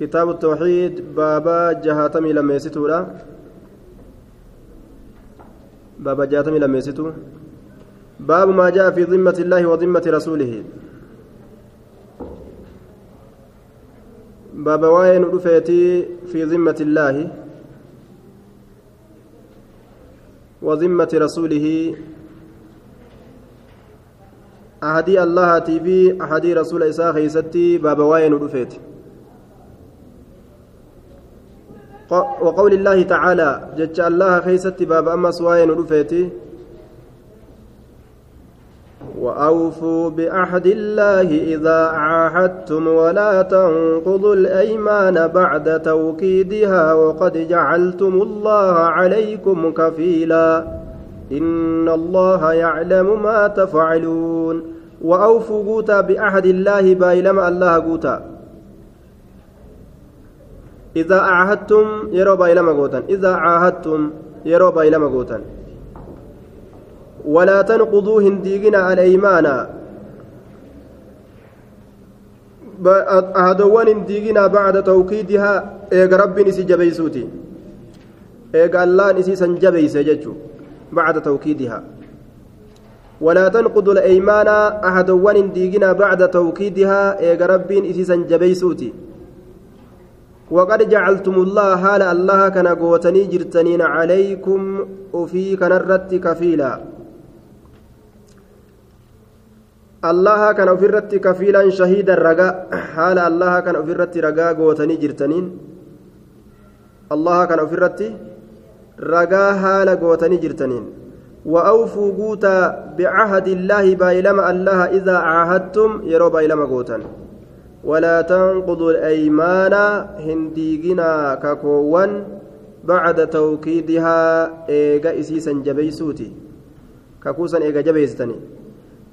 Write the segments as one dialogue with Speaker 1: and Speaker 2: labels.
Speaker 1: كتاب التوحيد بابا جهاتمي لما يستورا بابا جهاتمي لما يستو باب ما جاء في ذمة الله وذمة رسوله. بابا وين رفيتي في ذمة الله وذمة رسوله. أحدي الله تي في أحدي رسول إساء خيستي بابا وين رفيتي. وقول الله تعالى جج الله خيست باب أما سواين رفيتي وأوفوا بعهد الله إذا عاهدتم ولا تنقضوا الأيمان بعد توكيدها وقد جعلتم الله عليكم كفيلا. إن الله يعلم ما تفعلون. وأوفوا قوتا بعهد الله بايلما الله قوتا. إذا عاهدتم يرو بايلما قوتا إذا عاهدتم يرو بايلما قوتا ولا تنقضوا هنديقنا الأيمان أهدوان هنديقنا بعد توكيدها. إيق رب نسي جبيسوتي. إيق الله نسي سنجبيس ججو بعد توكيدها. ولا تنقضوا الأيمان أهدوان هنديقنا بعد توكيدها. إيق رب نسي سنجبيسوتي. وقد جعلتم الله حال الله كان قوتني جرتنين عليكم وفي كان الرت كفيلا. الله كان في الرت كفيلا شهيدا رجاء. حال الله كان في الرت رجاء قوتني جرتنين. الله كان في الرت رجاء حال قوتني جرتنين. وأوفوا قوتا بعهد الله بايلما الله إذا عاهدتم يرو بايلما قوتا ولا تنقضوا الأيمان هنديقنا ككوان بعد توكيدها إيجا إسيسا جبيسوتي. ككوسا إيجا جبيستني.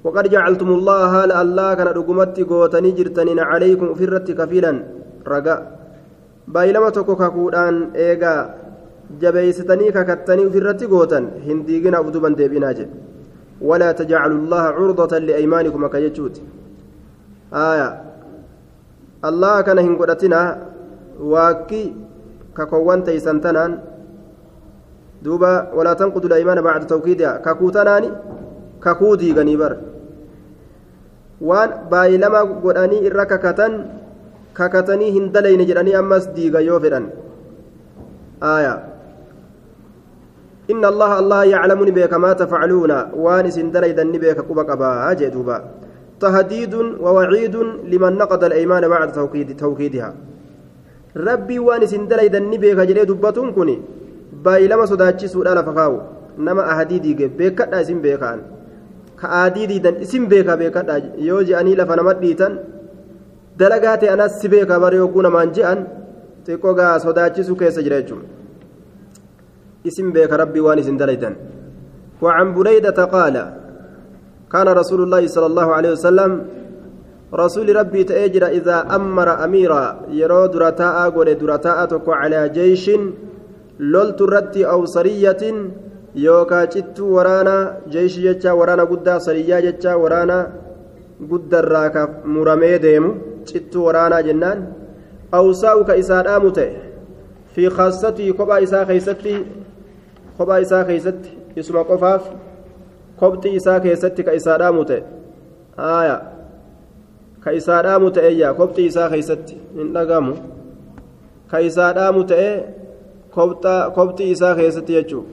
Speaker 1: وقد جعلتم الله هال الله كان رقمتي قوتني جرتنين عليكم في الرت كفيلا. رقا. بايلما توكو ككودان إيجا جبيستني ككتني في الرت قوتن هنديقنا أبدوبا ديبيناجي ولا تجعلوا الله عرضة لأيمانكم كيجوت آية. Allah kana hin godhatina waakki kakowwan teeysan tanaan duuba walaa tanqudu laymaana bacda tawkiidiha kakuu tanaani kakuu diiganii bar waan baay'ilama godhanii irra kakatan kakatanii hin dalayne jedhanii ammas diiga yoo fedhan aya إن الله الله يعلمني بك ما تفعلون وان سن دليدني بك قبك أبا جدوبا تهديد ووعيد لمن نقض الأيمان بعد توكيد توكيدها. ربي وان سندلي دني بيك جري دبتون كوني. باي لما صداتشي سودا لفقاو نما أهديدي بيكا اسم بيكان. كأديدي دن اسم بيكا بيكا يوجي أني لفنمت ديتن. دلقاتي أنا سبيكا بريو كونا مانجئن تيكوغا صداتشي سوكيس جريجم اسم بيك ربي وان سندلي دن وعن بريدة قال كان رسول الله صلى الله عليه وسلم رسول ربي تأجر إذا أمر أميرا يرو درتاء قول درتاء تكو على جيش لولت الرد أو سرية يوكا جت ورانا جيش جتا ورانا قدا سرية جتا ورانا قدا الراكا مرمي ديمو جت ورانا جنان. أو ساوك إسان آمته في خاصتي كبا إسا خيستي كبا إسا خيستي اسم قفاف. Kobxi isaa keessatti ka isaa dhaamu ta'e aaya ka isaa dhaamu ta'eeyya kobxi isaa keessatti hin dhagamu ka isaa dhaamu ta'e kobxi isaa keessatti jechuun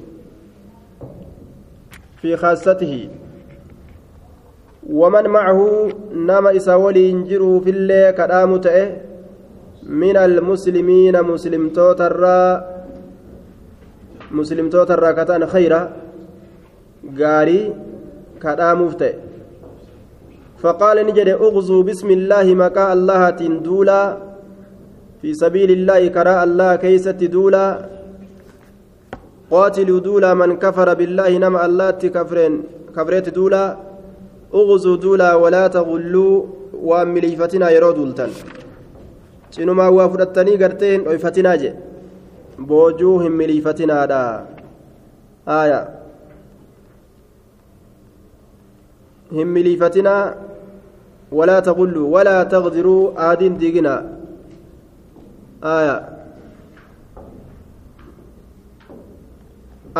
Speaker 1: fi khaasatihi waman macahu nama isa waliin jiruufillee ka dhaamu ta'e min almuslimiina muslimtootarraa muslimtootarraa ka ta'an khayra gaarii kadhaamuuf ta'e. فقال نجد اغزوا بسم الله مكاء الله دولا في سبيل الله كراء الله كيست دولا قاتلوا دولا من كفر بالله نما الله كفرين كفريت دولا اغزوا دولا ولا تغلوا وامليفتنا يرو دولتن cinumaa waa fudhattanii garteen dhoyfatinaa je boojuu hin miliifatinaadha aya hin miliifatinaa walaa taqullu walaa taqdiruu aadiin diigina aya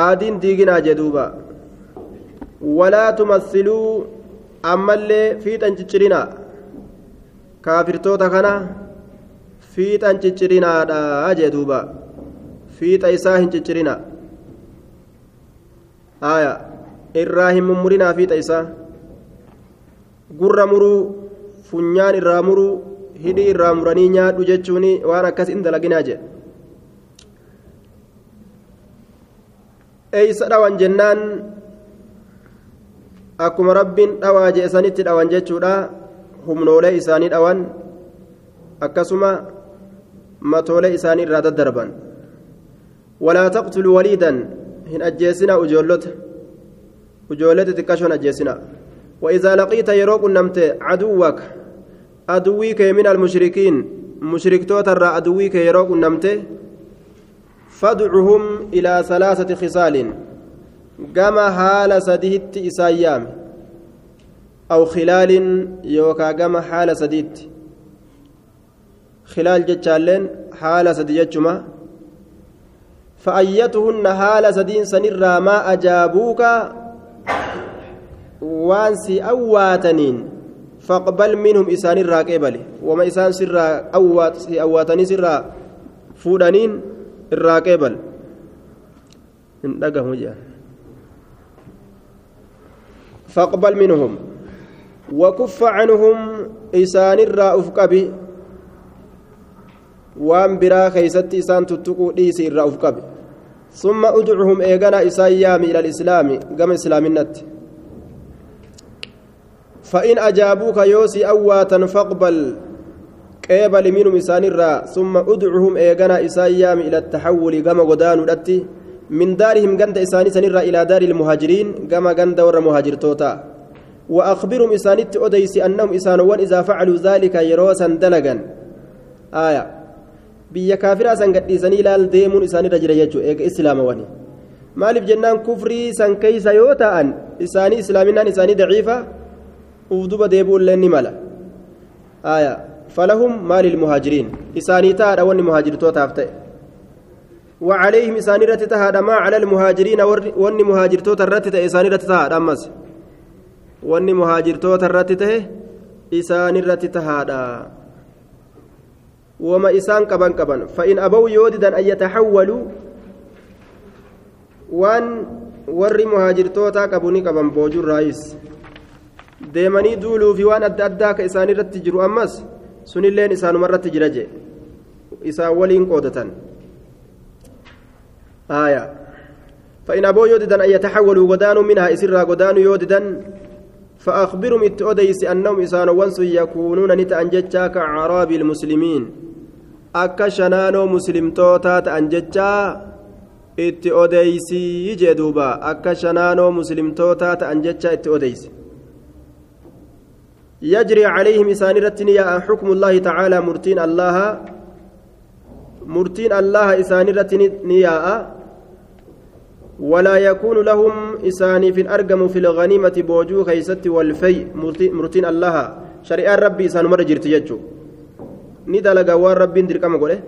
Speaker 1: aadiin diiginaa jedhuuba walaa tumassiluu ammallee fiixan ciccirinaa kaafirtoota kana fiixan ciccirinaadha jedhuuba fiixa isaa hin ciccirina aya irraa hin mummurinaa fiixa isaa gurra muruu funyaan irraa muruu hidhii irraa muranii nyaadhu jechuun waan akkas hin dalaginaa jedhe eeysa dhawan jennaan akkuma rabbiin dhawaa je'esanitti dhawan jechuudha humnoolee isaanii dhawan akkasuma matoolee isaanii irraa daddarban walaa taqtuluu waliidan hin ajjeesina ujoollota ujoollota xiqqashoon ajjeesina وإذا لقيت يروق نمت عدوك. أدويك من المشركين. مشرك توتر أدويك يروق نمت فادعهم إلى ثلاثة خصال. كما حال سديت إسايام. أو خلال يوكا كما حال سديت خلال جتشالين حال سديتشما فأيتهن حال سدين سنرا ما أجابوك waan si awwaataniin faqbal minhum isaanirraa qeebale wama isaan sirraa si awwaatanii sirraa fuudhaniin irraa qeebal hin dhagahu jedhan faqbal minhum وكف عنهم إسان الراء أفقبي وان برا خيست إسان تتقو ديسي الراء أفقبي ثم أدعهم إيغانا إسان إلى الإسلام قم إسلام النت فإن أجابوك يوسي أواتا فاقبل. قبل منهم إسان ثم أدعهم إيغانا إسايام إلى التحول كما غدان الأتي من دارهم غند إساني سنرا إلى دار المهاجرين كما غند ور مهاجر توتا. وأخبرهم إسانيت أديسي أنهم إسانوان إذا فعلوا ذلك يروسا دلقا آية. biyya kaafiraa san gadhiisanii ilaal deemuun isaanirra jira jechuudha eega islaama wani maaliif jennaan kufrii san keeysa yoo ta'an isaanii islaaminaan isaanii ufduba deebi'ullee ni mala. Falahum maali lmuhaajiriin isaanii tahaadha wanni muhaajirtootaaf ta'e. وعليهم إسان رت تهاد ما على المهاجرين ون مهاجر توت الرت إسان رت تهاد أمس ون مهاجر توت الرت ته إسان رت تهاد وما إسان كبن كبن فإن أبوا يوددا أن يتحولوا وان ور مهاجر توتا كبني كبن بوجو الرئيس deemanii duuluu fi waan adda addaa ka isaan irratti jiru ammas sunilleen isaanuma irratti jira jee. Isaan waliin qoodatan. فإن أبوا يوددا أن يتحولوا غدانوا منها إسرا غدانوا يوددا فأخبرهم إتؤديس أنهم إسان وانسوا يكونون نتأنججا كأعراب المسلمين أكا شنانو مسلم توتات أنججا إتؤديسي يجدوبا أكا شنانو مسلم توتات أنججا إتؤديسي يجري عليهم إسان رتنيا حكم الله تعالى مرتين الله مرتين الله إسان رتنيا ولا يكون لهم إسان في الأرقم في الغنيمة بوجو خيست والفي مرتين الله. شريعة ربي إسان مر جرت يجو. ندلق وان ربي دركم قوله.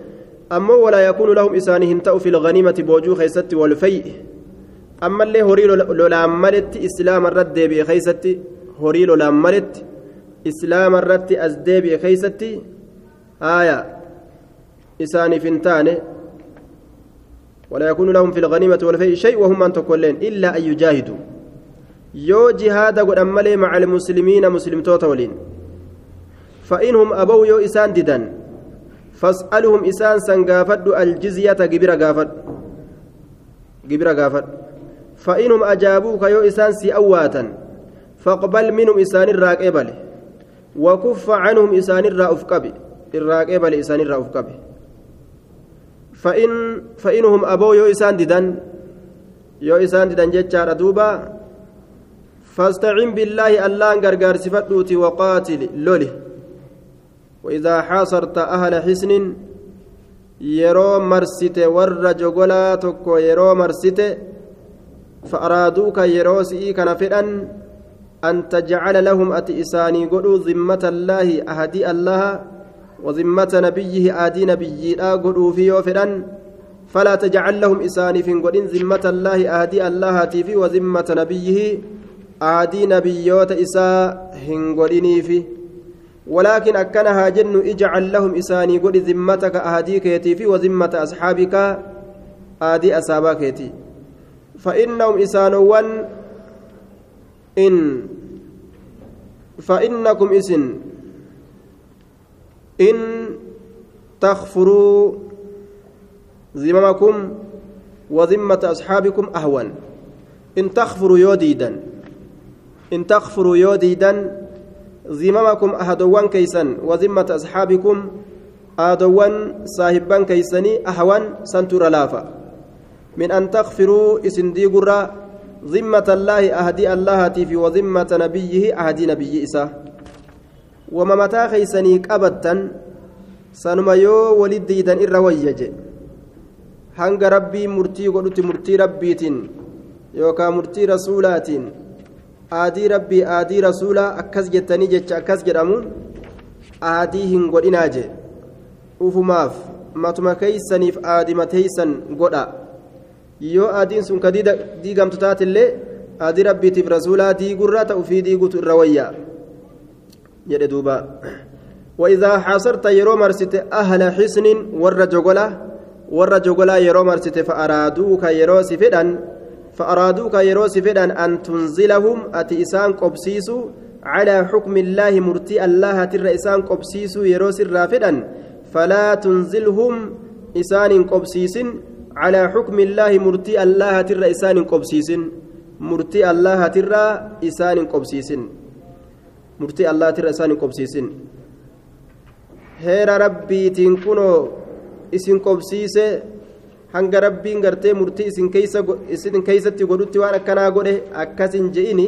Speaker 1: أما ولا يكون لهم إسان هنتأ في الغنيمة بوجو خيست والفي. أما اللي هوري لولاملت إسلام الرد بخيست هوري لولاملت islaama irratti as deebi'e keeysatti aaya isaaniif ولا يكون لهم في الغنيمة والفيء شيء وهم أن تقولين إلا أن يجاهدوا يو جهاد قد أملي مع المسلمين مسلم توتولين فإنهم أبوا يو إسان ددا فاسألهم إسان سنقافد الجزية قبر قافد قبر قافد فإنهم أجابوك يو إسان سي أواتا فاقبل منهم إسان الراقبل وكف عنهم إسان الرأف كبي الراقبل إسان الرأف كبي فإن فإنهم أبوا يو إسان ددان يو إسان ددان جتشار دوبا. فاستعن بالله الله غرغر صفتوتي وقاتل لولي. وإذا حاصرت أهل حسن yeroo marsite warra jogolaa tokko yeroo marsite fa'araaduuka yeroo si'ii an tajcala lahum ati isaanii godhuu zimmata allaahi ahadii allaha وذمة نبيه آدي نبيي قدوا في يوفدان فلا تجعل لهم إساني في قدين ذمة الله آدي الله في وذمة نبيه آدي نبيوت إساء هنقديني في ولكن أكنها جن إجعل لهم إساني قد ذمتك آدي كيتي في وذمة أصحابك آدي أصابك فإنهم إسانوان إن فإنكم إسن إن تغفروا ذممكم وذمة أصحابكم أهون. إن تغفروا يوديدا إن تغفروا يوديدا ذممكم أهدوان كيسا وذمة أصحابكم أهدوان صاحبان كيسني أهون سنتر لافا. من أن تغفروا إسن ديقرا ذمة الله أهدي الله في وذمة نبيه أهدي نبي mataa keeysanii qabattan sanuma yoo walit diidan irra wayya je hanga rabbii murtii godhutti murtii rabbiitiin yookaan murtii rasuulaatiin aadii rabbii aadii rasuulaa akkas jettanii jecha akkas jedhamuun aadii hin godhinaa je ufumaaf matuma keeysaniif aadima teeysan godha yoo aadiin sun ka diigamtu taatillee aadii rabbiitiif rasuulaa diigurraa ta'u fi diigutu irra wayyaa jedhe duuba. وإذا حاصرت يرو مرسيت أهل حسن ور جغلا ور جغلا يرو مرسيت فأرادوك يرو سفدان فأرادوك يرو سفدان أن تنزلهم أتي إسان قبسيسو على حكم الله مرتي الله تر إسان قبسيسو يرو سرافدا فلا تنزلهم إسان قبسيس على حكم الله مرتي الله تر إسان قبسيس مرتي الله تر إسان قبسيس murtii allaatirra isaan hin qobsiisin heera rabbiitiin kunoo isin qobsiise hanga rabbiin gartee murtii isin keeysatti godhutti waan akkanaa godhe akkasin je'ini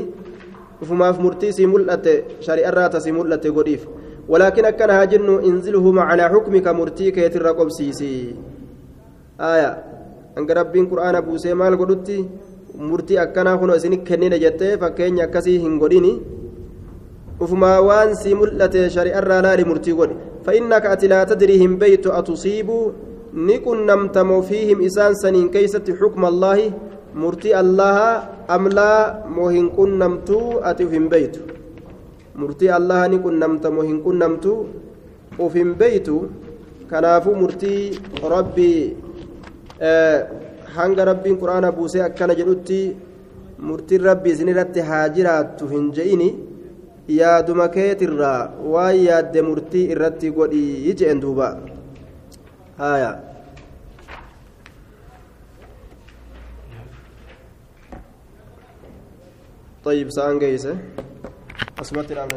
Speaker 1: ufumaaf murtii sii mul'atte shari'arraa tasii mul'atte godhiif ولكن أكن هاجن انزلهم على حكمك مرتي كيتر قبسيسي آية أنك ربين قرآن أبو سيمال قدوتي مرتي أكنا خنو إسنك كنين جتة فكين يكسي هنقوديني ufumaa waan sii mul'ate shari'arraa laali murtii godhe fa'innaka ati laa tadrii hin beeytu atusiibuu ni qunnamtamoo fiihim isaan saniin keeysatti xukma allaahi murtii allaha amlaa moo hin qunnamtuu ati uf hin beeytu murtii allaha ni qunnamtamoo hin qunnamtuu uf hin beeytu kanaafuu murtii rabbii hanga rabbiin quraana buusee akkana jedhutti murtiin rabbii isinirratti haa jiraattu hin je'ini yaaduma keetirraa waan yaadde murtii irratti godhii jeen duuba haya طيب سأنجيسه أسمعت